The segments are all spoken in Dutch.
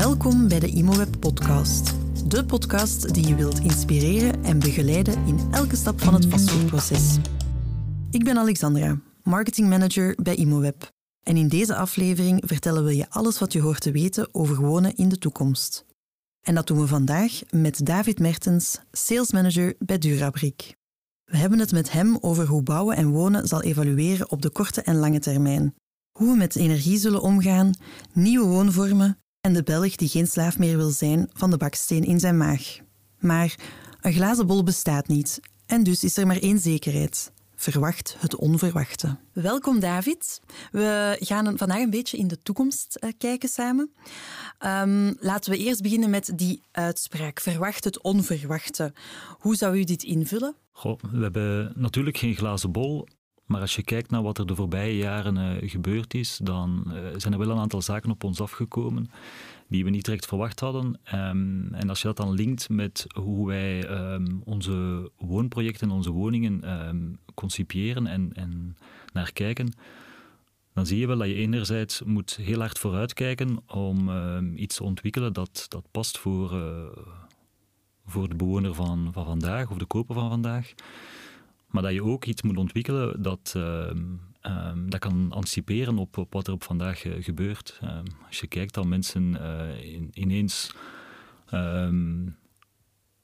Welkom bij de ImoWeb podcast. De podcast die je wilt inspireren en begeleiden in elke stap van het vastgoedproces. Ik ben Alexandra, marketingmanager bij ImoWeb. En in deze aflevering vertellen we je alles wat je hoort te weten over wonen in de toekomst. En dat doen we vandaag met David Mertens, salesmanager bij Durabrik. We hebben het met hem over hoe bouwen en wonen zal evalueren op de korte en lange termijn. Hoe we met energie zullen omgaan, nieuwe woonvormen en de Belg die geen slaaf meer wil zijn van de baksteen in zijn maag. Maar een glazen bol bestaat niet en dus is er maar één zekerheid. Verwacht het onverwachte. Welkom David. We gaan vandaag een beetje in de toekomst uh, kijken samen. Um, laten we eerst beginnen met die uitspraak. Verwacht het onverwachte. Hoe zou u dit invullen? Goh, we hebben natuurlijk geen glazen bol. Maar als je kijkt naar wat er de voorbije jaren uh, gebeurd is, dan uh, zijn er wel een aantal zaken op ons afgekomen die we niet direct verwacht hadden. Um, en als je dat dan linkt met hoe wij um, onze woonprojecten, en onze woningen um, concipiëren en, en naar kijken, dan zie je wel dat je enerzijds moet heel hard vooruitkijken om iets te ontwikkelen dat, dat past voor, uh, voor de bewoner van, van vandaag of de koper van vandaag. Maar dat je ook iets moet ontwikkelen dat, uh, um, dat kan anticiperen op, op, wat er op vandaag uh, gebeurt. Um, als je kijkt dat mensen in, ineens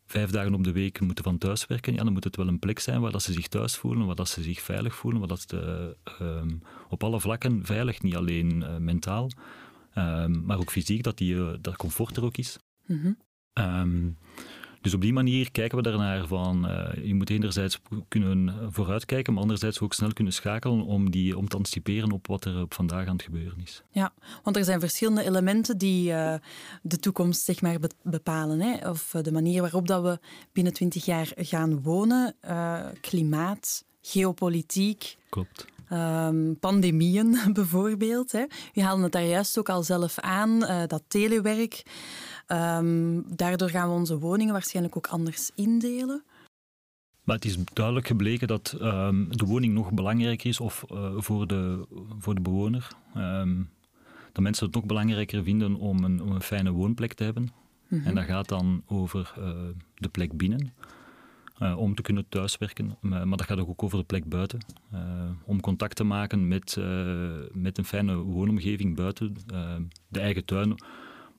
vijf dagen op de week moeten van thuis werken, ja, dan moet het wel een plek zijn waar dat ze zich thuis voelen, waar dat ze zich veilig voelen, waar dat ze op alle vlakken veilig, niet alleen uh, mentaal, maar ook fysiek, dat die, dat comfort er ook is. Mm -hmm. Dus op die manier kijken we daarnaar van, uh, je moet enerzijds kunnen vooruitkijken, maar anderzijds ook snel kunnen schakelen om, die, om te anticiperen op wat er op vandaag aan het gebeuren is. Ja, want er zijn verschillende elementen die uh, de toekomst zeg maar, bepalen. Hè? Of eh, de manier waarop dat we binnen twintig jaar gaan wonen, klimaat, geopolitiek. Klopt. Um, pandemieën bijvoorbeeld. Hè. U haalde het daar juist ook al zelf aan, uh, dat telewerk. Um, daardoor gaan we onze woningen waarschijnlijk ook anders indelen. Maar het is duidelijk gebleken dat um, de woning nog belangrijker is of, uh, voor, de, voor de bewoner. Um, dat mensen het nog belangrijker vinden om een, om een fijne woonplek te hebben. Mm -hmm. En dat gaat dan over uh, de plek binnen. Uh, om te kunnen thuiswerken. Maar, maar, dat gaat ook over de plek buiten. om contact te maken met, met een fijne woonomgeving buiten, de eigen tuin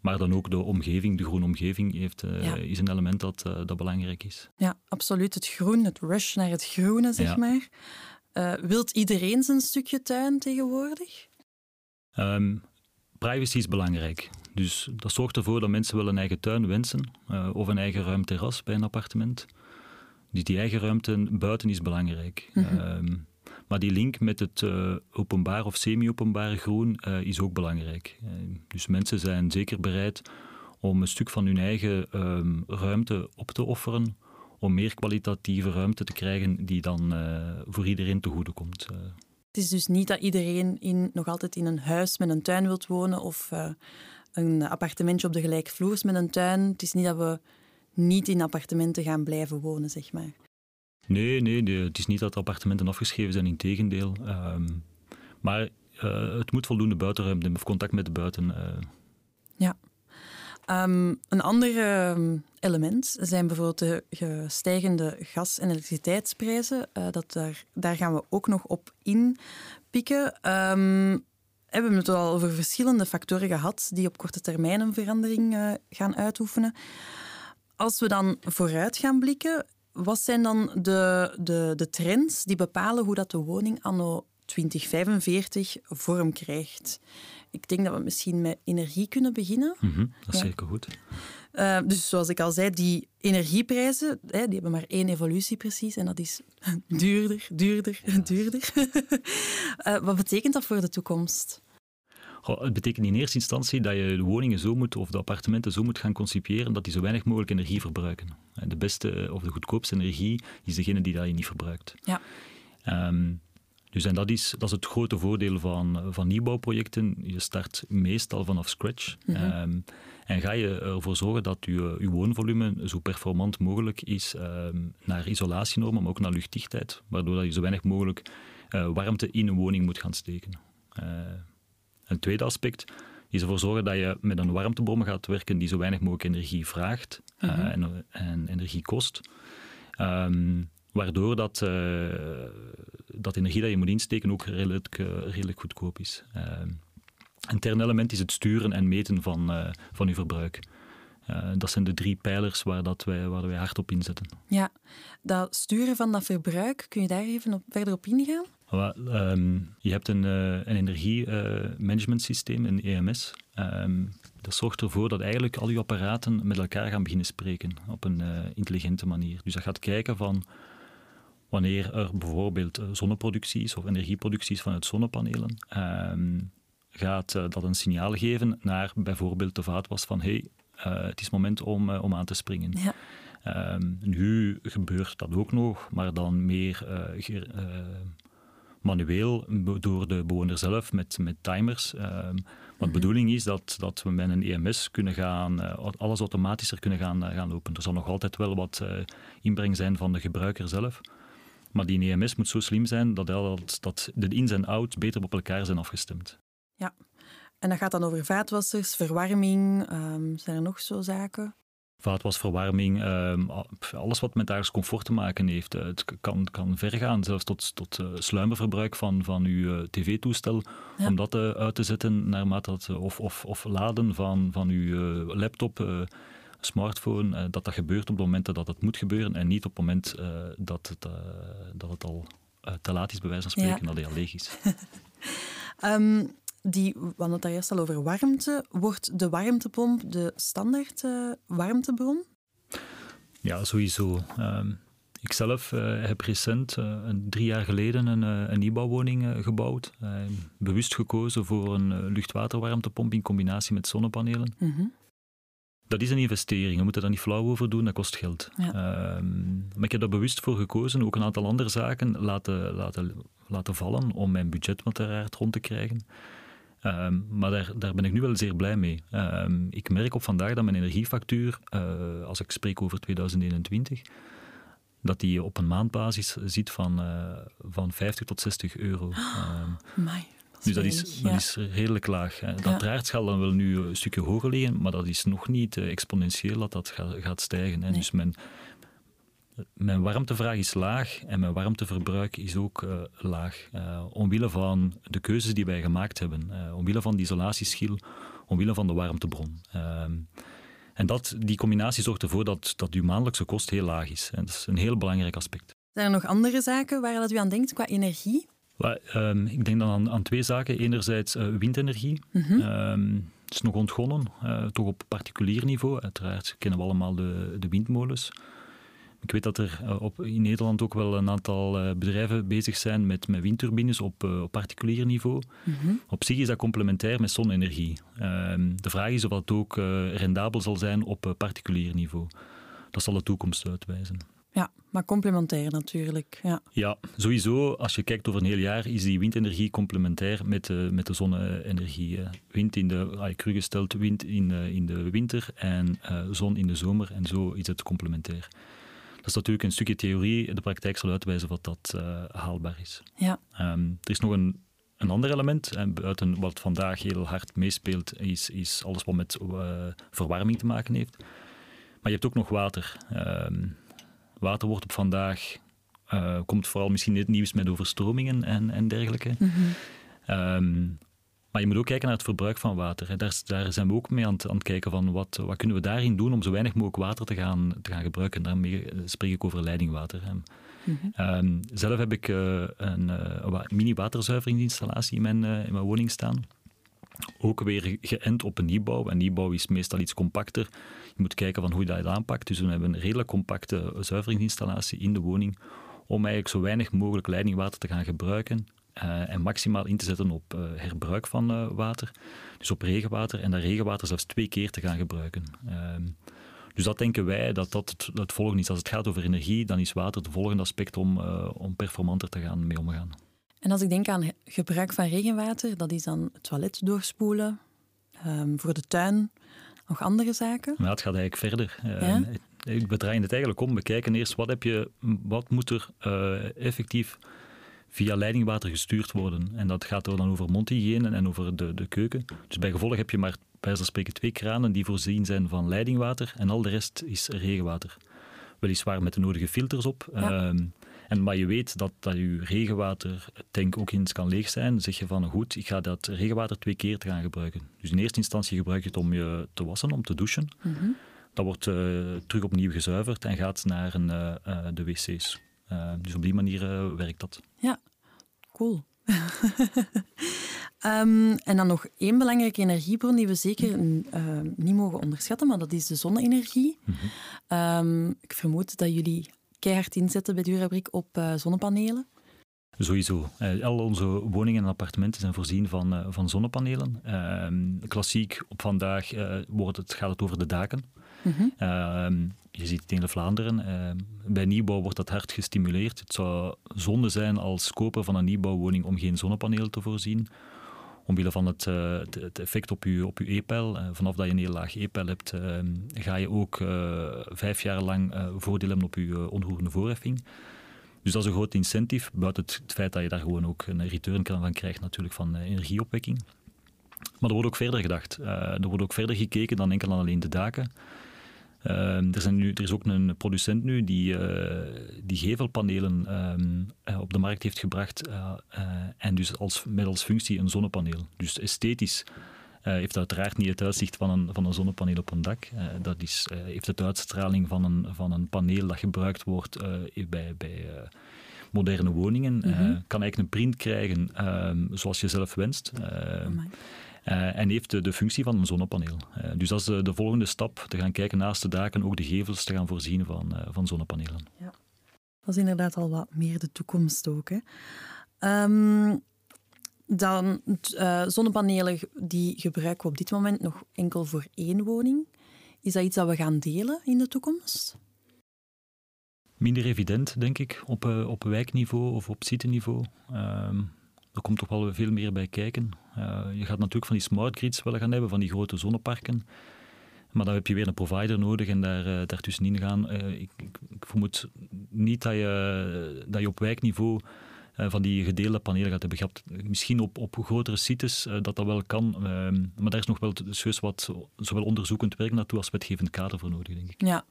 maar dan ook de omgeving, de groene omgeving, heeft, ja. is een element dat, uh, dat belangrijk is. Ja, absoluut. Het groen, het rush naar het groene, zeg ja. maar. Uh, wilt iedereen zijn stukje tuin tegenwoordig? Um, privacy is belangrijk. Dus dat zorgt ervoor dat mensen wel een eigen tuin wensen of een eigen ruim terras bij een appartement. Dus die eigen ruimte buiten is belangrijk. Mm -hmm. um, maar die link met het uh, openbaar of semi-openbare groen uh, is ook belangrijk. Uh, dus mensen zijn zeker bereid om een stuk van hun eigen um, ruimte op te offeren om meer kwalitatieve ruimte te krijgen die dan voor iedereen te goede komt. Het is dus niet dat iedereen in, nog altijd in een huis met een tuin wilt wonen of een appartementje op de gelijkvloers met een tuin. Het is niet dat we niet in appartementen gaan blijven wonen, zeg maar. Nee, nee, het is niet dat appartementen afgeschreven zijn, in tegendeel. Um, maar uh, het moet voldoende buitenruimte of contact met de buiten. Uh. Ja. Um, een ander um, element zijn bijvoorbeeld de stijgende gas- en elektriciteitsprijzen. Uh, dat daar, daar gaan we ook nog op inpikken. We hebben het al over verschillende factoren gehad die op korte termijn een verandering gaan uitoefenen. Als we dan vooruit gaan blikken, wat zijn dan de, de, de trends die bepalen hoe dat de woning anno 2045 vorm krijgt? Ik denk dat we misschien met energie kunnen beginnen. Mm -hmm, dat is ja. zeker goed. Uh, dus zoals ik al zei, die energieprijzen hè, die hebben maar één evolutie precies en dat is duurder, duurder, duurder. uh, wat betekent dat voor de toekomst? Het betekent in eerste instantie dat je de woningen zo moet, of de appartementen zo moet gaan concipiëren dat die zo weinig mogelijk energie verbruiken. De beste eh, of de goedkoopste energie is degene die dat je niet verbruikt. Ja. Um, dus en dat is, dat is het grote voordeel van, van nieuwbouwprojecten. Je start meestal vanaf scratch. Mm -hmm. um, en ga je ervoor zorgen dat je, je woonvolume zo performant mogelijk is um, naar isolatienormen, maar ook naar luchtdichtheid. Waardoor dat je zo weinig mogelijk uh, warmte in een woning moet gaan steken. Uh, een tweede aspect, is ervoor zorgen dat je met een warmtebron gaat werken die zo weinig mogelijk energie vraagt eh, Mhm. en, en energie kost. Ehm, waardoor dat, eh, dat energie dat je moet insteken ook redelijk, eh, redelijk goedkoop is. Ehm, een derde element is het sturen en meten van, van je verbruik. Dat zijn de drie pijlers waar, dat wij, waar wij hard op inzetten. Ja, dat sturen van dat verbruik, kun je daar even op, verder op ingaan? Ehm, je hebt een, eh, een energiemanagementsysteem, een EMS. Ehm, dat zorgt ervoor dat eigenlijk al je apparaten met elkaar gaan beginnen spreken op een eh, intelligente manier. Dus dat gaat kijken van wanneer er bijvoorbeeld eh, zonneproductie is of energieproductie is vanuit zonnepanelen, ehm, gaat eh, dat een signaal geven naar bijvoorbeeld de vaatwas van hey, eh, het is moment om, eh, om aan te springen. Ja. Nu gebeurt dat ook nog, maar dan meer eh, ge- eh, manueel door de bewoner zelf met, met timers. Ehm, wat de bedoeling is dat, dat we met een EMS kunnen gaan, eh, alles automatischer kunnen gaan, eh, gaan lopen. Er zal nog altijd wel wat eh, inbreng zijn van de gebruiker zelf. Maar die EMS moet zo slim zijn dat, dat, dat de ins en outs beter op elkaar zijn afgestemd. En dat gaat dan over vaatwassers, verwarming, ehm, zijn er nog zo zaken? Vaatwasverwarming, ehm, a- pff, alles wat met dagelijks comfort te maken heeft. Eh, Het kan, kan ver gaan, zelfs tot, tot eh, sluimerverbruik van, van uw eh, tv-toestel, Ja. om dat uit te zetten naarmate dat, of, of, of laden van, van uw laptop, smartphone, dat dat gebeurt op de momenten dat het moet gebeuren en niet op het moment dat, het, dat het al te laat is, bij wijze van Ja. spreken, dat hij al leeg is. Ehm, die, we hadden het daar juist al over warmte. Wordt de warmtepomp de standaard eh, warmtebron? Ja, sowieso. Ehm ik zelf eh, heb recent, eh, een, drie jaar geleden, een, een nieuwbouwwoning gebouwd. Eh, bewust gekozen voor een luchtwaterwarmtepomp in combinatie met zonnepanelen. Mhm. Dat is een investering, we moeten daar niet flauw over doen, dat kost geld. Ja. Ehm, maar ik heb daar bewust voor gekozen, ook een aantal andere zaken laten, laten, laten vallen om mijn budget uiteraard rond te krijgen. Ehm, maar daar, daar ben ik nu wel zeer blij mee. Ehm, ik merk op vandaag dat mijn energiefactuur, eh, als ik spreek over 2021, dat die op een maandbasis zit van, eh, van 50 tot 60 euro. Ehm, Amai, dat is dus dat is, dat redelijk laag. Dat Ja. zal dan wel nu een stukje hoger liggen, maar dat is nog niet eh, exponentieel dat dat ga- gaat stijgen. Hè. Nee. Dus mijn, mijn warmtevraag is laag en mijn warmteverbruik is ook eh, laag. Eh, omwille van de keuzes die wij gemaakt hebben. Eh, omwille van de isolatieschil, omwille van de warmtebron. Ehm, en dat, die combinatie zorgt ervoor dat, dat uw maandelijkse kost heel laag is. En dat is een heel belangrijk aspect. Zijn er nog andere zaken waar dat u aan denkt qua energie? Ehm, ik denk dan aan, aan twee zaken. Enerzijds windenergie. Mhm. Ehm, het is nog ontgonnen, toch op particulier niveau. Uiteraard kennen we allemaal de, de windmolens. Ik weet dat er eh, op, in Nederland ook wel een aantal eh, bedrijven bezig zijn met, met windturbines op, eh, op particulier niveau. Mhm. Op zich is dat complementair met zonne-energie. Ehm, de vraag is of dat ook rendabel zal zijn op particulier niveau. Dat zal de toekomst uitwijzen. Ja, maar complementair natuurlijk. Ja. Ja, sowieso, als je kijkt over een heel jaar, is die windenergie complementair met de, met de zonne-energie. Wind in de, wind in, in de winter en zon in de zomer. En zo is het complementair. Dat is natuurlijk een stukje theorie. De praktijk zal uitwijzen wat dat eh, haalbaar is. Ja. Ehm, er is nog een, een ander element, en buiten wat vandaag heel hard meespeelt, is, is alles wat met eh, verwarming te maken heeft. Maar je hebt ook nog water. Ehm, water wordt op vandaag, eh, komt vooral misschien het nieuws met overstromingen en, en dergelijke. Mhm. Ehm, maar je moet ook kijken naar het verbruik van water. Daar, daar zijn we ook mee aan het, aan het kijken van wat, wat kunnen we daarin doen om zo weinig mogelijk water te gaan, te gaan gebruiken. Daarmee eh, spreek ik over leidingwater. hè. Mhm. Ehm, zelf heb ik eh, een eh, wa- mini-waterzuiveringsinstallatie in mijn, in mijn woning staan. Ook weer geënt op een nieuwbouw. En nieuwbouw is meestal iets compacter. Je moet kijken van hoe je dat aanpakt. Dus we hebben een redelijk compacte zuiveringsinstallatie in de woning om eigenlijk zo weinig mogelijk leidingwater te gaan gebruiken eh, en maximaal in te zetten op eh, herbruik van eh, water. Dus op regenwater en dat regenwater zelfs twee keer te gaan gebruiken. Ehm, dus dat denken wij dat dat het, het volgende is. Als het gaat over energie, dan is water het volgende aspect om, om performanter te gaan mee omgaan. En als ik denk aan gebruik van regenwater, dat is dan het toilet doorspoelen, ehm, voor de tuin, nog andere zaken. Maar het gaat eigenlijk verder. Eh, Ja? We draaien het eigenlijk om. We kijken eerst wat, heb je, wat moet er effectief via leidingwater gestuurd worden. En dat gaat er dan over mondhygiëne en over de, de keuken. Dus bij gevolg heb je maar bij spreken twee kranen die voorzien zijn van leidingwater en al de rest is regenwater. Weliswaar met de nodige filters op. Ehm, en, maar je weet dat, dat je regenwatertank ook eens kan leeg zijn. Dan zeg je van, goed, ik ga dat regenwater twee keer te gaan gebruiken. Dus in eerste instantie gebruik je het om je te wassen, om te douchen. Mm Dat wordt uh, terug opnieuw gezuiverd en gaat naar een, uh, de wc's. Dus op die manier werkt dat. Ja, cool. um, en dan nog één belangrijke energiebron die we zeker uh, niet mogen onderschatten, maar dat is de zonne-energie. Mm -hmm. um, ik vermoed dat jullie keihard inzetten bij Durabric op uh, zonnepanelen. Sowieso. Uh, al onze woningen en appartementen zijn voorzien van, uh, van zonnepanelen. Uh, klassiek op vandaag wordt het, gaat het over de daken. Mm -hmm. je ziet het in de Vlaanderen. Ehm, bij nieuwbouw wordt dat hard gestimuleerd. Het zou zonde zijn als koper van een nieuwbouwwoning om geen zonnepanelen te voorzien omwille van het, het, effect op je, op e-pijl. Uh, vanaf dat je een heel laag e-pijl hebt, uh, ga je ook vijf jaar lang voordeel hebben op je onroerende voorheffing. Dus dat is een groot incentive, buiten het, feit dat je daar gewoon ook een return kan van krijgt natuurlijk van energieopwekking. Maar er wordt ook verder gedacht. er wordt ook verder gekeken dan enkel aan alleen de daken. Ehm, er, zijn nu, er is ook een producent nu die, uh, die gevelpanelen ehm, eh, op de markt heeft gebracht uh, en dus als, met als functie een zonnepaneel. Dus esthetisch heeft uiteraard niet het uitzicht van een, van een zonnepaneel op een dak. dat is, heeft het uitstraling van een, van een paneel dat gebruikt wordt bij, bij moderne woningen. Mm -hmm. kan eigenlijk een print krijgen ehm, zoals je zelf wenst. Uh, en heeft de, de, functie van een zonnepaneel. Uh, dus dat is de, de, volgende stap, te gaan kijken naast de daken, ook de gevels te gaan voorzien van, uh, van zonnepanelen. Ja. Dat is inderdaad al wat meer de toekomst ook. Hè. Um, dan zonnepanelen die gebruiken we op dit moment nog enkel voor één woning. Is dat iets dat we gaan delen in de toekomst? Minder evident, denk ik, op, op wijkniveau of op siteniveau. Ehm, er komt toch wel veel meer bij kijken. Uh, je gaat natuurlijk van die smart grids willen gaan hebben, van die grote zonneparken. Maar dan heb je weer een provider nodig en daar, uh, daartussenin gaan. Uh, ik, ik, vermoed niet dat je, dat je op wijkniveau van die gedeelde panelen gaat hebben. Je misschien op, op grotere sites dat dat wel kan, ehm, maar daar is nog wel dus wat zowel onderzoekend werk naartoe als wetgevend kader voor nodig, denk ik. Ja.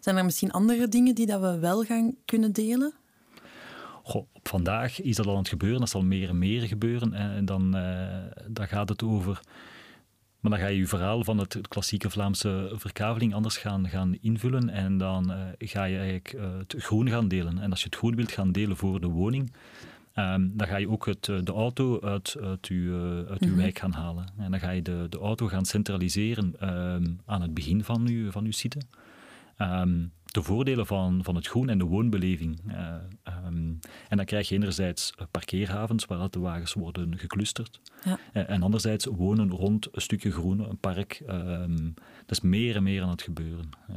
Zijn er misschien andere dingen die dat we wel gaan kunnen delen? Goh, op vandaag is dat al aan het gebeuren, dat zal meer en meer gebeuren. En dan, uh, dan gaat het over. Maar dan ga je je verhaal van het klassieke Vlaamse verkaveling anders gaan, gaan invullen. En dan uh, ga je eigenlijk uh, het groen gaan delen. En als je het groen wilt gaan delen voor de woning, um, dan ga je ook het, de auto uit, uit, uw, uit uw mm -hmm. wijk gaan halen. En dan ga je de, de auto gaan centraliseren um, aan het begin van uw, van uw site. Um, de voordelen van, van het groen en de woonbeleving. Uh, um, en dan krijg je enerzijds parkeerhavens waar de wagens worden geclusterd. Ja. Uh, en anderzijds wonen rond een stukje groen, een park. Um, dat is meer en meer aan het gebeuren. Uh,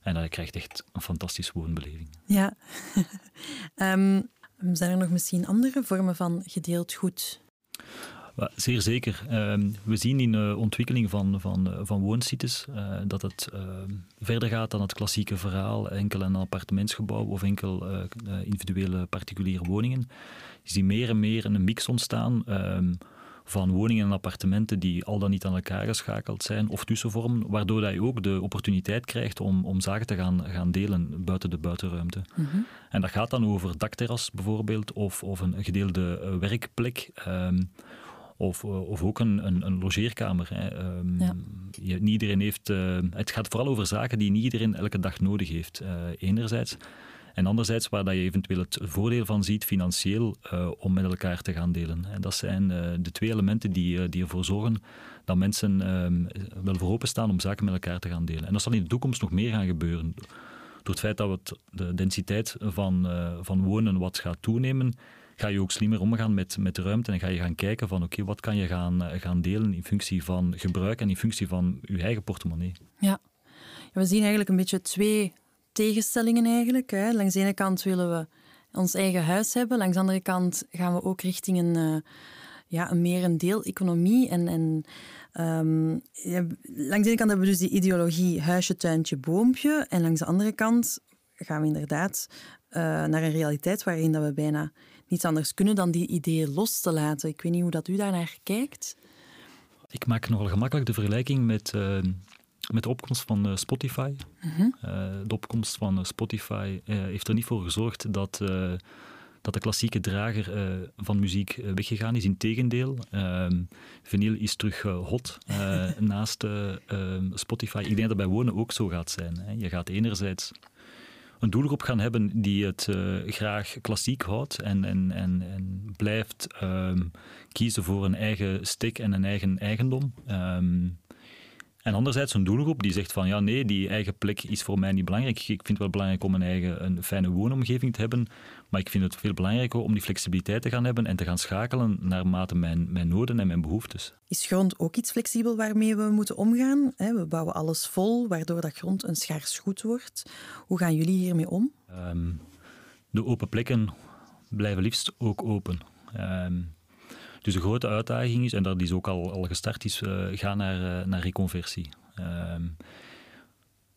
en dan krijg je echt een fantastische woonbeleving. Ja. um, zijn er nog misschien andere vormen van gedeeld goed? Zeer zeker. Ehm, we zien in de ontwikkeling van, van, van woonsites uh, dat het verder gaat dan het klassieke verhaal, enkel een appartementsgebouw of enkel individuele particuliere woningen. Je ziet meer en meer een mix ontstaan um, van woningen en appartementen die al dan niet aan elkaar geschakeld zijn of tussenvormen, waardoor dat je ook de opportuniteit krijgt om, om zaken te gaan, gaan delen buiten de buitenruimte. Mm -hmm. En dat gaat dan over dakterras bijvoorbeeld of, of een gedeelde werkplek. Um, of, eh, of ook een, een, een logeerkamer. Hè. Um, ja. je, niet iedereen heeft, uh, het gaat vooral over zaken die niet iedereen elke dag nodig heeft, uh, enerzijds. En anderzijds waar dat je eventueel het voordeel van ziet financieel uh, om met elkaar te gaan delen. En dat zijn de twee elementen die, die ervoor zorgen dat mensen wel voor openstaan om zaken met elkaar te gaan delen. En dat zal in de toekomst nog meer gaan gebeuren. Door het feit dat het, de densiteit van, van wonen wat gaat toenemen, ga je ook slimmer omgaan met, met de ruimte en ga je gaan kijken van oké, wat kan je gaan, eh, gaan delen in functie van gebruik en in functie van je eigen portemonnee. Ja, we zien eigenlijk een beetje twee tegenstellingen eigenlijk. Hè. Langs de ene kant willen we ons eigen huis hebben, langs de andere kant gaan we ook richting een, uh, ja, een meer een deel-economie. En, en ja, langs de ene kant hebben we dus die ideologie huisje, tuintje, boompje. En langs de andere kant gaan we inderdaad uh, naar een realiteit waarin dat we bijna niets anders kunnen dan die ideeën los te laten. Ik weet niet hoe dat u daarnaar kijkt. Ik maak nogal gemakkelijk de vergelijking met, uh, met de opkomst van uh, Spotify. Uh, de opkomst van Spotify heeft er niet voor gezorgd dat, dat de klassieke drager van muziek weggegaan is. Integendeel, ehm, vinyl is terug hot naast ehm, Spotify. Ik denk dat dat bij wonen ook zo gaat zijn. Hè. Je gaat enerzijds een doelgroep gaan hebben die het uh, graag klassiek houdt en, en, en, en blijft um, kiezen voor een eigen stick en een eigen eigendom. Um, en anderzijds een doelgroep die zegt van ja, nee, die eigen plek is voor mij niet belangrijk. Ik vind het wel belangrijk om een eigen een fijne woonomgeving te hebben, maar ik vind het veel belangrijker om die flexibiliteit te gaan hebben en te gaan schakelen naarmate mijn, mijn noden en mijn behoeftes. Is grond ook iets flexibel waarmee we moeten omgaan? We bouwen alles vol, waardoor dat grond een schaars goed wordt. Hoe gaan jullie hiermee om? Um, de open plekken blijven liefst ook open. Um, dus de grote uitdaging is, en dat is ook al, al gestart, is uh, gaan naar, uh, naar reconversie. Um,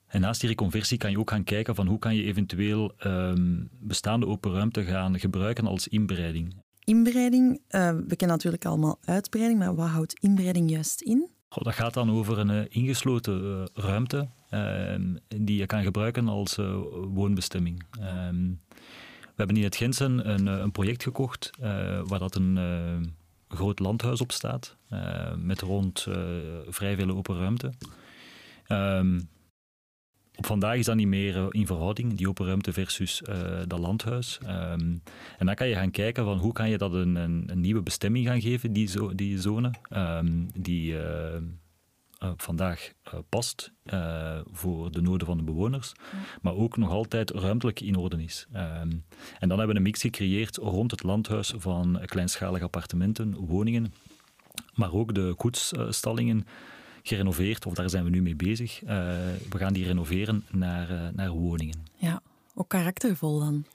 en naast die reconversie kan je ook gaan kijken van hoe kan je eventueel um, bestaande open ruimte gaan gebruiken als inbreiding. Inbreiding, uh, we kennen natuurlijk allemaal uitbreiding, maar wat houdt inbreiding juist in? Goh, dat gaat dan over een ingesloten ruimte ehm, die je kan gebruiken als woonbestemming. we hebben in het Gentsen een, een project gekocht waar dat een groot landhuis op staat, uh, met rond uh, vrij veel open ruimte. Um, op vandaag is dat niet meer in verhouding, die open ruimte versus dat landhuis. Um, en dan kan je gaan kijken van hoe kan je dat een, een, een nieuwe bestemming gaan geven, die, zo, die zone, um, die uh, vandaag uh, past uh, voor de noden van de bewoners, maar ook nog altijd ruimtelijk in orde is. Um, en dan hebben we een mix gecreëerd rond het landhuis van kleinschalige appartementen, woningen, maar ook de koetsstallingen gerenoveerd, of daar zijn we nu mee bezig. we gaan die renoveren naar, naar woningen. Ja, ook karaktervol dan.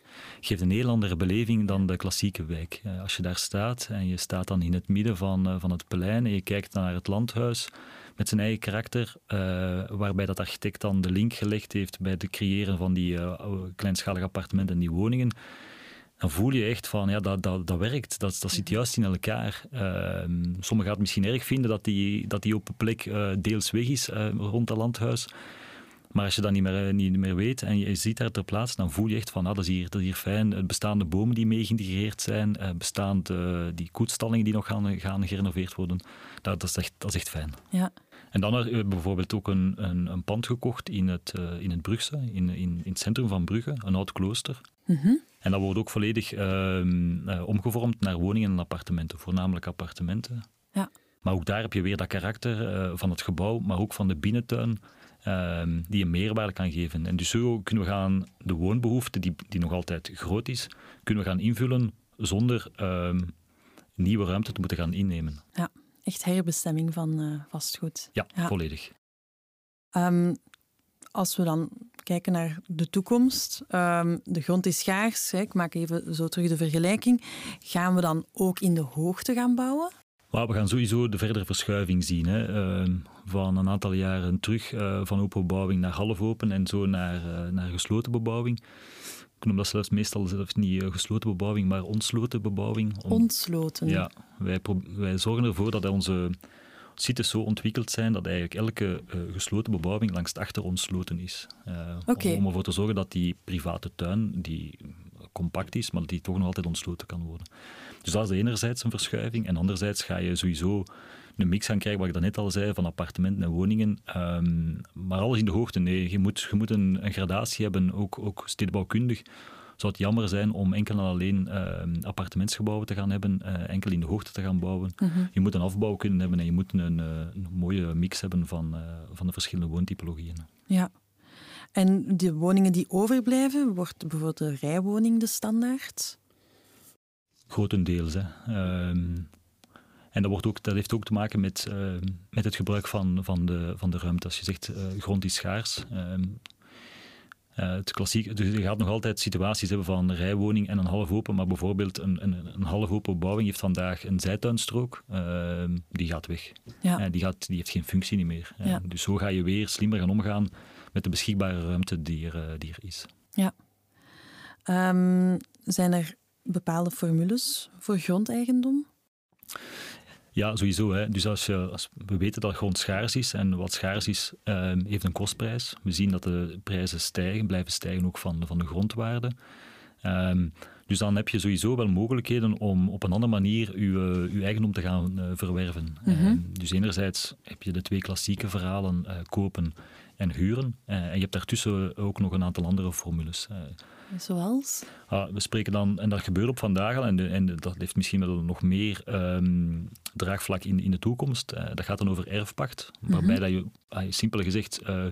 Geeft een heel andere beleving dan de klassieke wijk. als je daar staat en je staat dan in het midden van, van het plein en je kijkt naar het landhuis, met zijn eigen karakter, uh, waarbij dat architect dan de link gelegd heeft bij het creëren van die uh, kleinschalige appartementen en die woningen, dan voel je echt van, ja, dat, dat, dat werkt, dat, dat zit juist in elkaar. Uh, sommigen gaan het misschien erg vinden dat die, dat die open plek deels weg is rond het landhuis, maar als je dat niet meer, niet meer weet en je, ziet daar ter plaatse, dan voel je echt van, ah, dat, is hier, dat is hier fijn. Het bestaande bomen die mee geïntegreerd zijn, bestaande, die koetstallingen die nog gaan, gaan gerenoveerd worden, dat, dat, is echt, dat is echt fijn. Ja. En dan hebben we bijvoorbeeld ook een, een, een pand gekocht in het, in het Brugse, in, in, in het centrum van Brugge, een oud klooster. Mm -hmm. En dat wordt ook volledig uh, omgevormd naar woningen en appartementen, voornamelijk appartementen. Ja. Maar ook daar heb je weer dat karakter eh, van het gebouw, maar ook van de binnentuin, ehm, die een meerwaarde kan geven. En dus zo kunnen we gaan de woonbehoefte, die, die nog altijd groot is, kunnen we gaan invullen zonder ehm, nieuwe ruimte te moeten gaan innemen. Ja echt herbestemming van uh, vastgoed. Ja, volledig. Um, als we dan kijken naar de toekomst, um, de grond is schaars, hè, ik maak even zo terug de vergelijking, gaan we dan ook in de hoogte gaan bouwen? we gaan sowieso de verdere verschuiving zien. Hè. Uh, van een aantal jaren terug uh, van open bebouwing naar half open en zo naar, uh, naar gesloten bebouwing noem dat zelfs meestal zelfs niet eh, gesloten bebouwing, maar ontsloten bebouwing. ontsloten? Ja, wij, wij zorgen ervoor dat onze sites zo ontwikkeld zijn dat eigenlijk elke gesloten bebouwing langs de achter ontsloten is. Okay. om, om, ervoor te zorgen dat die private tuin, die compact is, maar die toch nog altijd ontsloten kan worden. Dus dat is enerzijds een verschuiving. En anderzijds ga je sowieso een mix gaan krijgen, wat ik daarnet al zei, van appartementen en woningen. Um, maar alles in de hoogte. Nee, je moet, je moet een, een gradatie hebben, ook, ook stedenbouwkundig zou het jammer zijn om enkel en alleen uh, appartementsgebouwen te gaan hebben, uh, enkel in de hoogte te gaan bouwen. Mm -hmm. Je moet een afbouw kunnen hebben en je moet een, uh, een mooie mix hebben van, van de verschillende woontypologieën. Ja. En de woningen die overblijven, wordt bijvoorbeeld de rijwoning de standaard? Grotendeels. Hè. Ehm, en dat, wordt ook, dat heeft ook te maken met, uh, met het gebruik van, van, de, van de ruimte. Als je zegt uh, grond is schaars. Uh, het klassiek, dus je gaat nog altijd situaties hebben van een rijwoning en een half open, maar bijvoorbeeld een, een, een half open bebouwing heeft vandaag een zijtuinstrook, ehm, die gaat weg. Ja. die, gaat, die heeft geen functie niet meer. Ja. Dus zo ga je weer slimmer gaan omgaan met de beschikbare ruimte die er, die er is. Ja. Um, zijn er bepaalde formules voor grondeigendom? Ja, sowieso. Hè. Dus als, je, als we weten dat grond schaars is en wat schaars is, uh, heeft een kostprijs. We zien dat de prijzen stijgen, blijven stijgen ook van, van de grondwaarde. Um, dus dan heb je sowieso wel mogelijkheden om op een andere manier je, je eigendom te gaan uh, verwerven. Mm dus enerzijds heb je de twee klassieke verhalen, uh, kopen en huren. en je hebt daartussen ook nog een aantal andere formules. Zoals? Ah, we spreken dan, en dat gebeurt op vandaag al, en, de, en dat heeft misschien wel nog meer um, draagvlak in, in de toekomst. Uh, dat gaat dan over erfpacht, waarbij mm -hmm. dat je, uh, simpel gezegd, uh,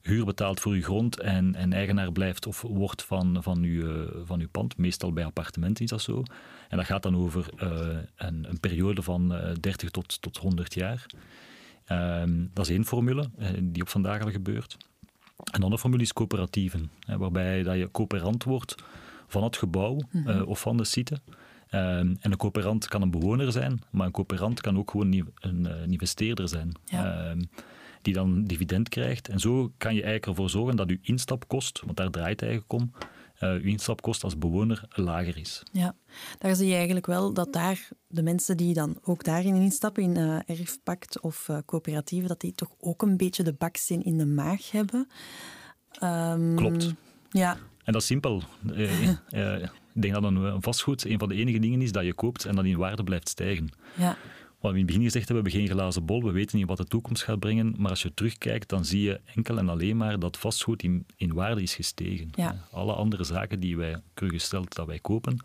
huur betaalt voor je grond en, en eigenaar blijft of wordt van, van, uw, van uw pand. Meestal bij appartementen is dat zo. En dat gaat dan over een, een, periode van 30 tot, tot 100 jaar. Um, dat is één formule die op vandaag al gebeurt. Een andere formule is coöperatieven, waarbij dat je coöperant wordt van het gebouw mm -hmm. uh, of van de site. Um, en een coöperant kan een bewoner zijn, maar een coöperant kan ook gewoon een, een investeerder zijn. Ja. Um, die dan dividend krijgt. En zo kan je eigenlijk ervoor zorgen dat je instapkost, want daar draait het eigenlijk om, uw instapkost als bewoner lager is. Ja, daar zie je eigenlijk wel dat daar de mensen die dan ook daarin instappen, in uh, erfpact of uh, coöperatieven, dat die toch ook een beetje de baksteen in de maag hebben. Um, Klopt. Ja. En dat is simpel. ik denk dat een vastgoed een van de enige dingen is dat je koopt en dat in waarde blijft stijgen. Ja. Wat we in het begin gezegd hebben, we hebben geen glazen bol, we weten niet wat de toekomst gaat brengen, maar als je terugkijkt, dan zie je enkel en alleen maar dat vastgoed in, in waarde is gestegen. Ja. Alle andere zaken die wij, gesteld dat wij kopen,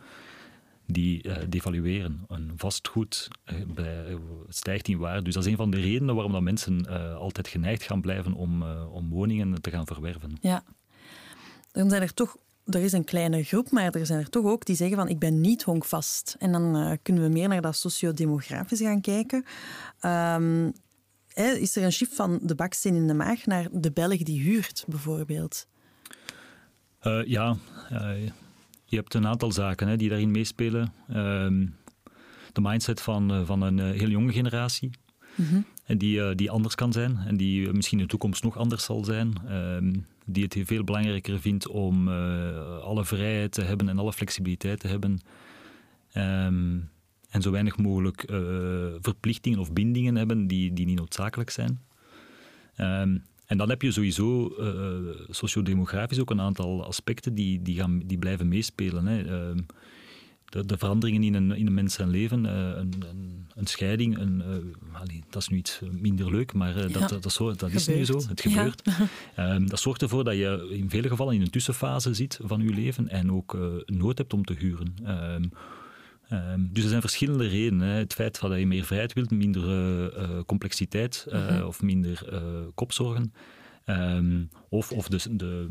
die uh, devalueren. Een vastgoed uh, bij, stijgt in waarde. Dus dat is een van de redenen waarom dat mensen altijd geneigd gaan blijven om, om woningen te gaan verwerven. Ja. Dan zijn er toch er is een kleine groep, maar er zijn er toch ook die zeggen van ik ben niet honkvast. En dan uh, kunnen we meer naar dat sociodemografisch gaan kijken. Um, hè, is er een shift van de baksteen in de maag naar de Belg die huurt, bijvoorbeeld? Uh, ja, uh, je hebt een aantal zaken hè, die daarin meespelen. de mindset van, van een heel jonge generatie. Mm -hmm. En die, die anders kan zijn en die misschien in de toekomst nog anders zal zijn. Die het veel belangrijker vindt om uh, alle vrijheid te hebben en alle flexibiliteit te hebben. Um, en zo weinig mogelijk uh, verplichtingen of bindingen hebben die, die niet noodzakelijk zijn. Um, en dan heb je sowieso uh, sociodemografisch ook een aantal aspecten die, die, gaan, die blijven meespelen. Hè. Uh, de, de, veranderingen in een, in een mens zijn leven, uh, een, een, een, scheiding, een, uh, allee, dat is nu iets minder leuk, maar uh, dat, ja, dat, dat, dat is nu zo, het gebeurt. Ja. um, dat zorgt ervoor dat je in vele gevallen in een tussenfase zit van je leven en ook nood hebt om te huren. Um, um, dus er zijn verschillende redenen. Hè. Het feit dat je meer vrijheid wilt, minder complexiteit -huh. of minder kopzorgen. of, of de, de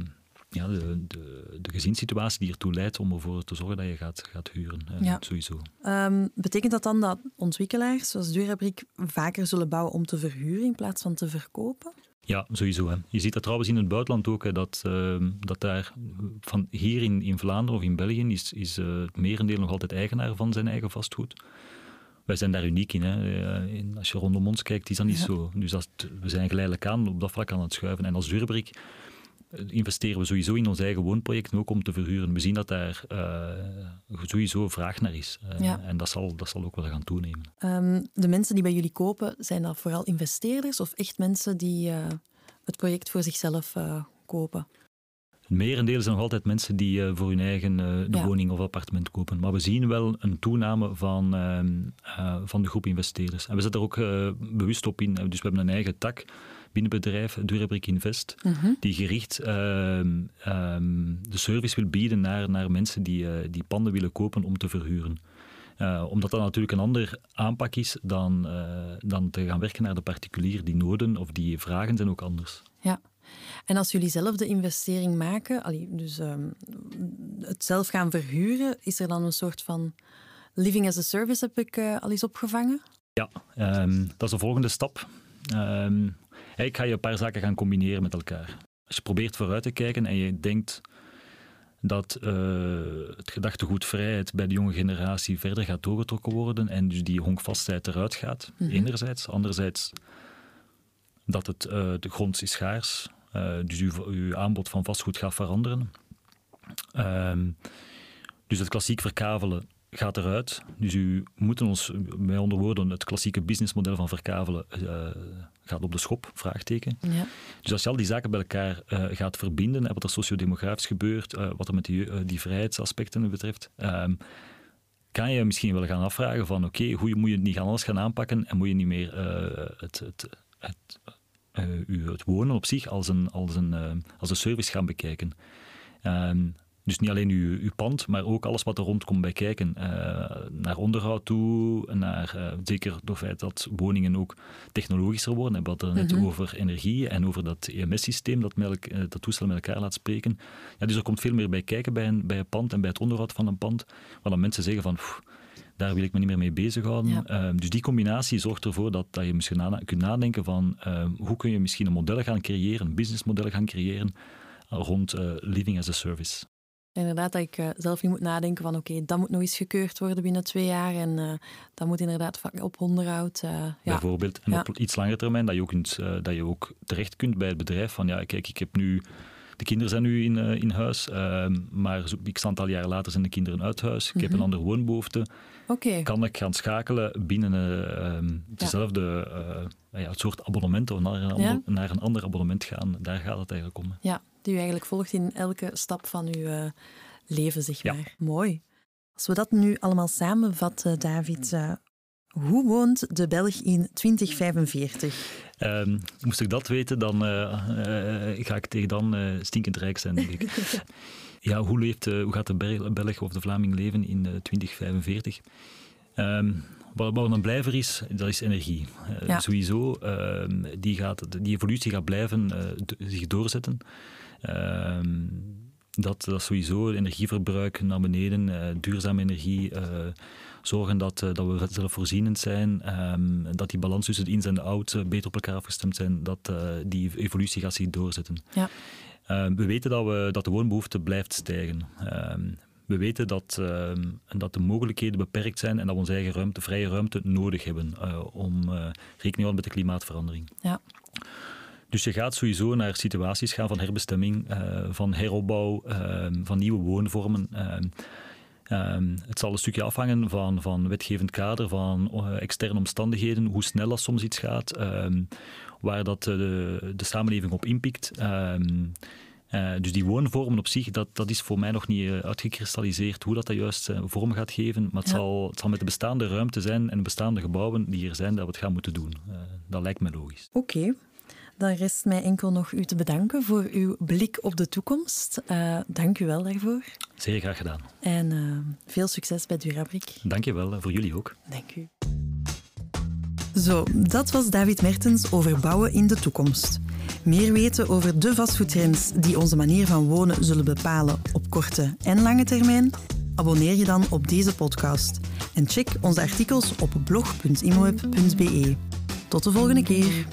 ja, de, de, de gezinssituatie die ertoe leidt om ervoor te zorgen dat je gaat, gaat huren. Ja. Sowieso. Um, betekent dat dan dat ontwikkelaars zoals Durabriek vaker zullen bouwen om te verhuren in plaats van te verkopen? Ja, sowieso. Hè. Je ziet dat trouwens in het buitenland ook, hè, dat, uh, dat daar van hier in, in Vlaanderen of in België is, is uh, het merendeel nog altijd eigenaar van zijn eigen vastgoed. Wij zijn daar uniek in. Hè. Als je rondom ons kijkt, is dat niet ja. zo. Dus dat, we zijn geleidelijk aan op dat vlak aan het schuiven. En als Durabriek investeren we sowieso in ons eigen woonprojecten ook om te verhuren. We zien dat daar uh, sowieso vraag naar is. Uh, ja. En dat zal, dat zal ook wel gaan toenemen. Um, de mensen die bij jullie kopen, zijn dat vooral investeerders of echt mensen die uh, het project voor zichzelf kopen? Het merendeel zijn nog altijd mensen die uh, voor hun eigen uh, de ja. woning of appartement kopen. Maar we zien wel een toename van, uh, van de groep investeerders. En we zetten er ook bewust op in. Dus we hebben een eigen tak binnenbedrijf, Durabrik Invest, uh -huh. die gericht um, um, de service wil bieden naar, naar mensen die, uh, die panden willen kopen om te verhuren. Uh, omdat dat natuurlijk een ander aanpak is dan, uh, dan te gaan werken naar de particulier. Die noden of die vragen zijn ook anders. Ja. En als jullie zelf de investering maken, allee, dus um, het zelf gaan verhuren, is er dan een soort van living as a service, heb ik al eens opgevangen? Ja, um, dat is de volgende stap. Um, ik ga je een paar zaken gaan combineren met elkaar. Als je probeert vooruit te kijken en je denkt dat uh, het gedachtegoed vrijheid bij de jonge generatie verder gaat doorgetrokken worden en dus die honkvastheid eruit gaat, mm -hmm. enerzijds. Anderzijds dat het, uh, de grond is schaars, uh, dus uw, uw, aanbod van vastgoed gaat veranderen. Um, Dus het klassiek verkavelen gaat eruit. Dus u moet ons, bij onder woorden, het klassieke businessmodel van verkavelen gaat op de schop, vraagteken. Ja. Dus als je al die zaken bij elkaar uh, gaat verbinden, wat er sociodemografisch gebeurt, uh, wat er met die, die vrijheidsaspecten betreft, ehm, kan je misschien wel gaan afvragen van oké, okay, hoe moet je niet gaan alles gaan aanpakken en moet je niet meer het, het, het, het, wonen op zich als een, als een, als een service gaan bekijken. Um, dus niet alleen uw, uw pand, maar ook alles wat er rond komt bij kijken. Uh, naar onderhoud toe, naar, uh, zeker door het feit dat woningen ook technologischer worden. We hadden het net mhm. over energie en over dat EMS-systeem dat, uh, dat toestel met elkaar laat spreken. Ja, dus er komt veel meer bij kijken bij een, bij een pand en bij het onderhoud van een pand. Waar dan mensen zeggen van... Pff, daar wil ik me niet meer mee bezighouden. Ja. Ehm, dus die combinatie zorgt ervoor dat, dat je misschien na, kunt nadenken van ehm, hoe kun je misschien een model gaan creëren, een businessmodel gaan creëren rond living as a service. Inderdaad, dat ik uh, zelf niet moet nadenken van oké, dat moet nog eens gekeurd worden binnen twee jaar en uh, dat moet inderdaad op onderhoud. Uh, ja. Bijvoorbeeld, en op iets langer termijn dat je, ook kunt, dat je ook terecht kunt bij het bedrijf van ja, kijk, ik heb nu, de kinderen zijn nu in, in huis, ehm, maar ik sta aantal jaren later zijn de kinderen uit huis, ik heb een mhm. andere woonbehoefte. Okay. Kan ik gaan schakelen binnen ehm, dezelfde ja. het soort abonnement of naar een, naar een ander abonnement gaan, daar gaat het eigenlijk om. Ja, die u eigenlijk volgt in elke stap van uw leven, zeg maar. Mooi. Als we dat nu allemaal samenvatten, David, hoe woont de Belg in 2045? Um, ehm, moest ik dat weten, dan uh, ga ik tegen dan stinkend rijk zijn, denk ik. ja, hoe, leeft, hoe gaat de Belg of de Vlaming leven in 2045? Um, wat, wat een blijver is, dat is energie. Ja. Sowieso, uh, die, gaat, die evolutie gaat blijven zich doorzetten. Ehm, dat, dat sowieso energieverbruik naar beneden, duurzame energie, zorgen dat, uh, dat we zelfvoorzienend zijn, um, dat die balans tussen de ins en de outs beter op elkaar afgestemd zijn, dat die evolutie gaat zich doorzetten. Ja. Ehm, we weten dat, we, dat de woonbehoefte blijft stijgen. we weten dat, dat de mogelijkheden beperkt zijn en dat we onze eigen ruimte, vrije ruimte nodig hebben om rekening te houden met de klimaatverandering. Ja. Dus je gaat sowieso naar situaties gaan van herbestemming, van heropbouw, van nieuwe woonvormen. Uh, het zal een stukje afhangen van, van wetgevend kader, van uh, externe omstandigheden, hoe snel dat soms iets gaat, ehm, waar dat de, de samenleving op inpikt. Uh, dus die woonvormen op zich, dat, dat is voor mij nog niet uitgekristalliseerd hoe dat, dat juist vorm gaat geven. Maar het, zal, het zal met de bestaande ruimte zijn en de bestaande gebouwen die er zijn, dat we het gaan moeten doen. dat lijkt me logisch. Oké. Dan rest mij enkel nog u te bedanken voor uw blik op de toekomst. Uh, dank u wel daarvoor. Zeer graag gedaan. En uh, veel succes bij Durabrik. Dank je wel, voor jullie ook. Dank u. Zo, dat was David Mertens over bouwen in de toekomst. Meer weten over de vastgoedtrends die onze manier van wonen zullen bepalen op korte en lange termijn? Abonneer je dan op deze podcast en check onze artikels op blog.imoweb.be. Tot de volgende keer.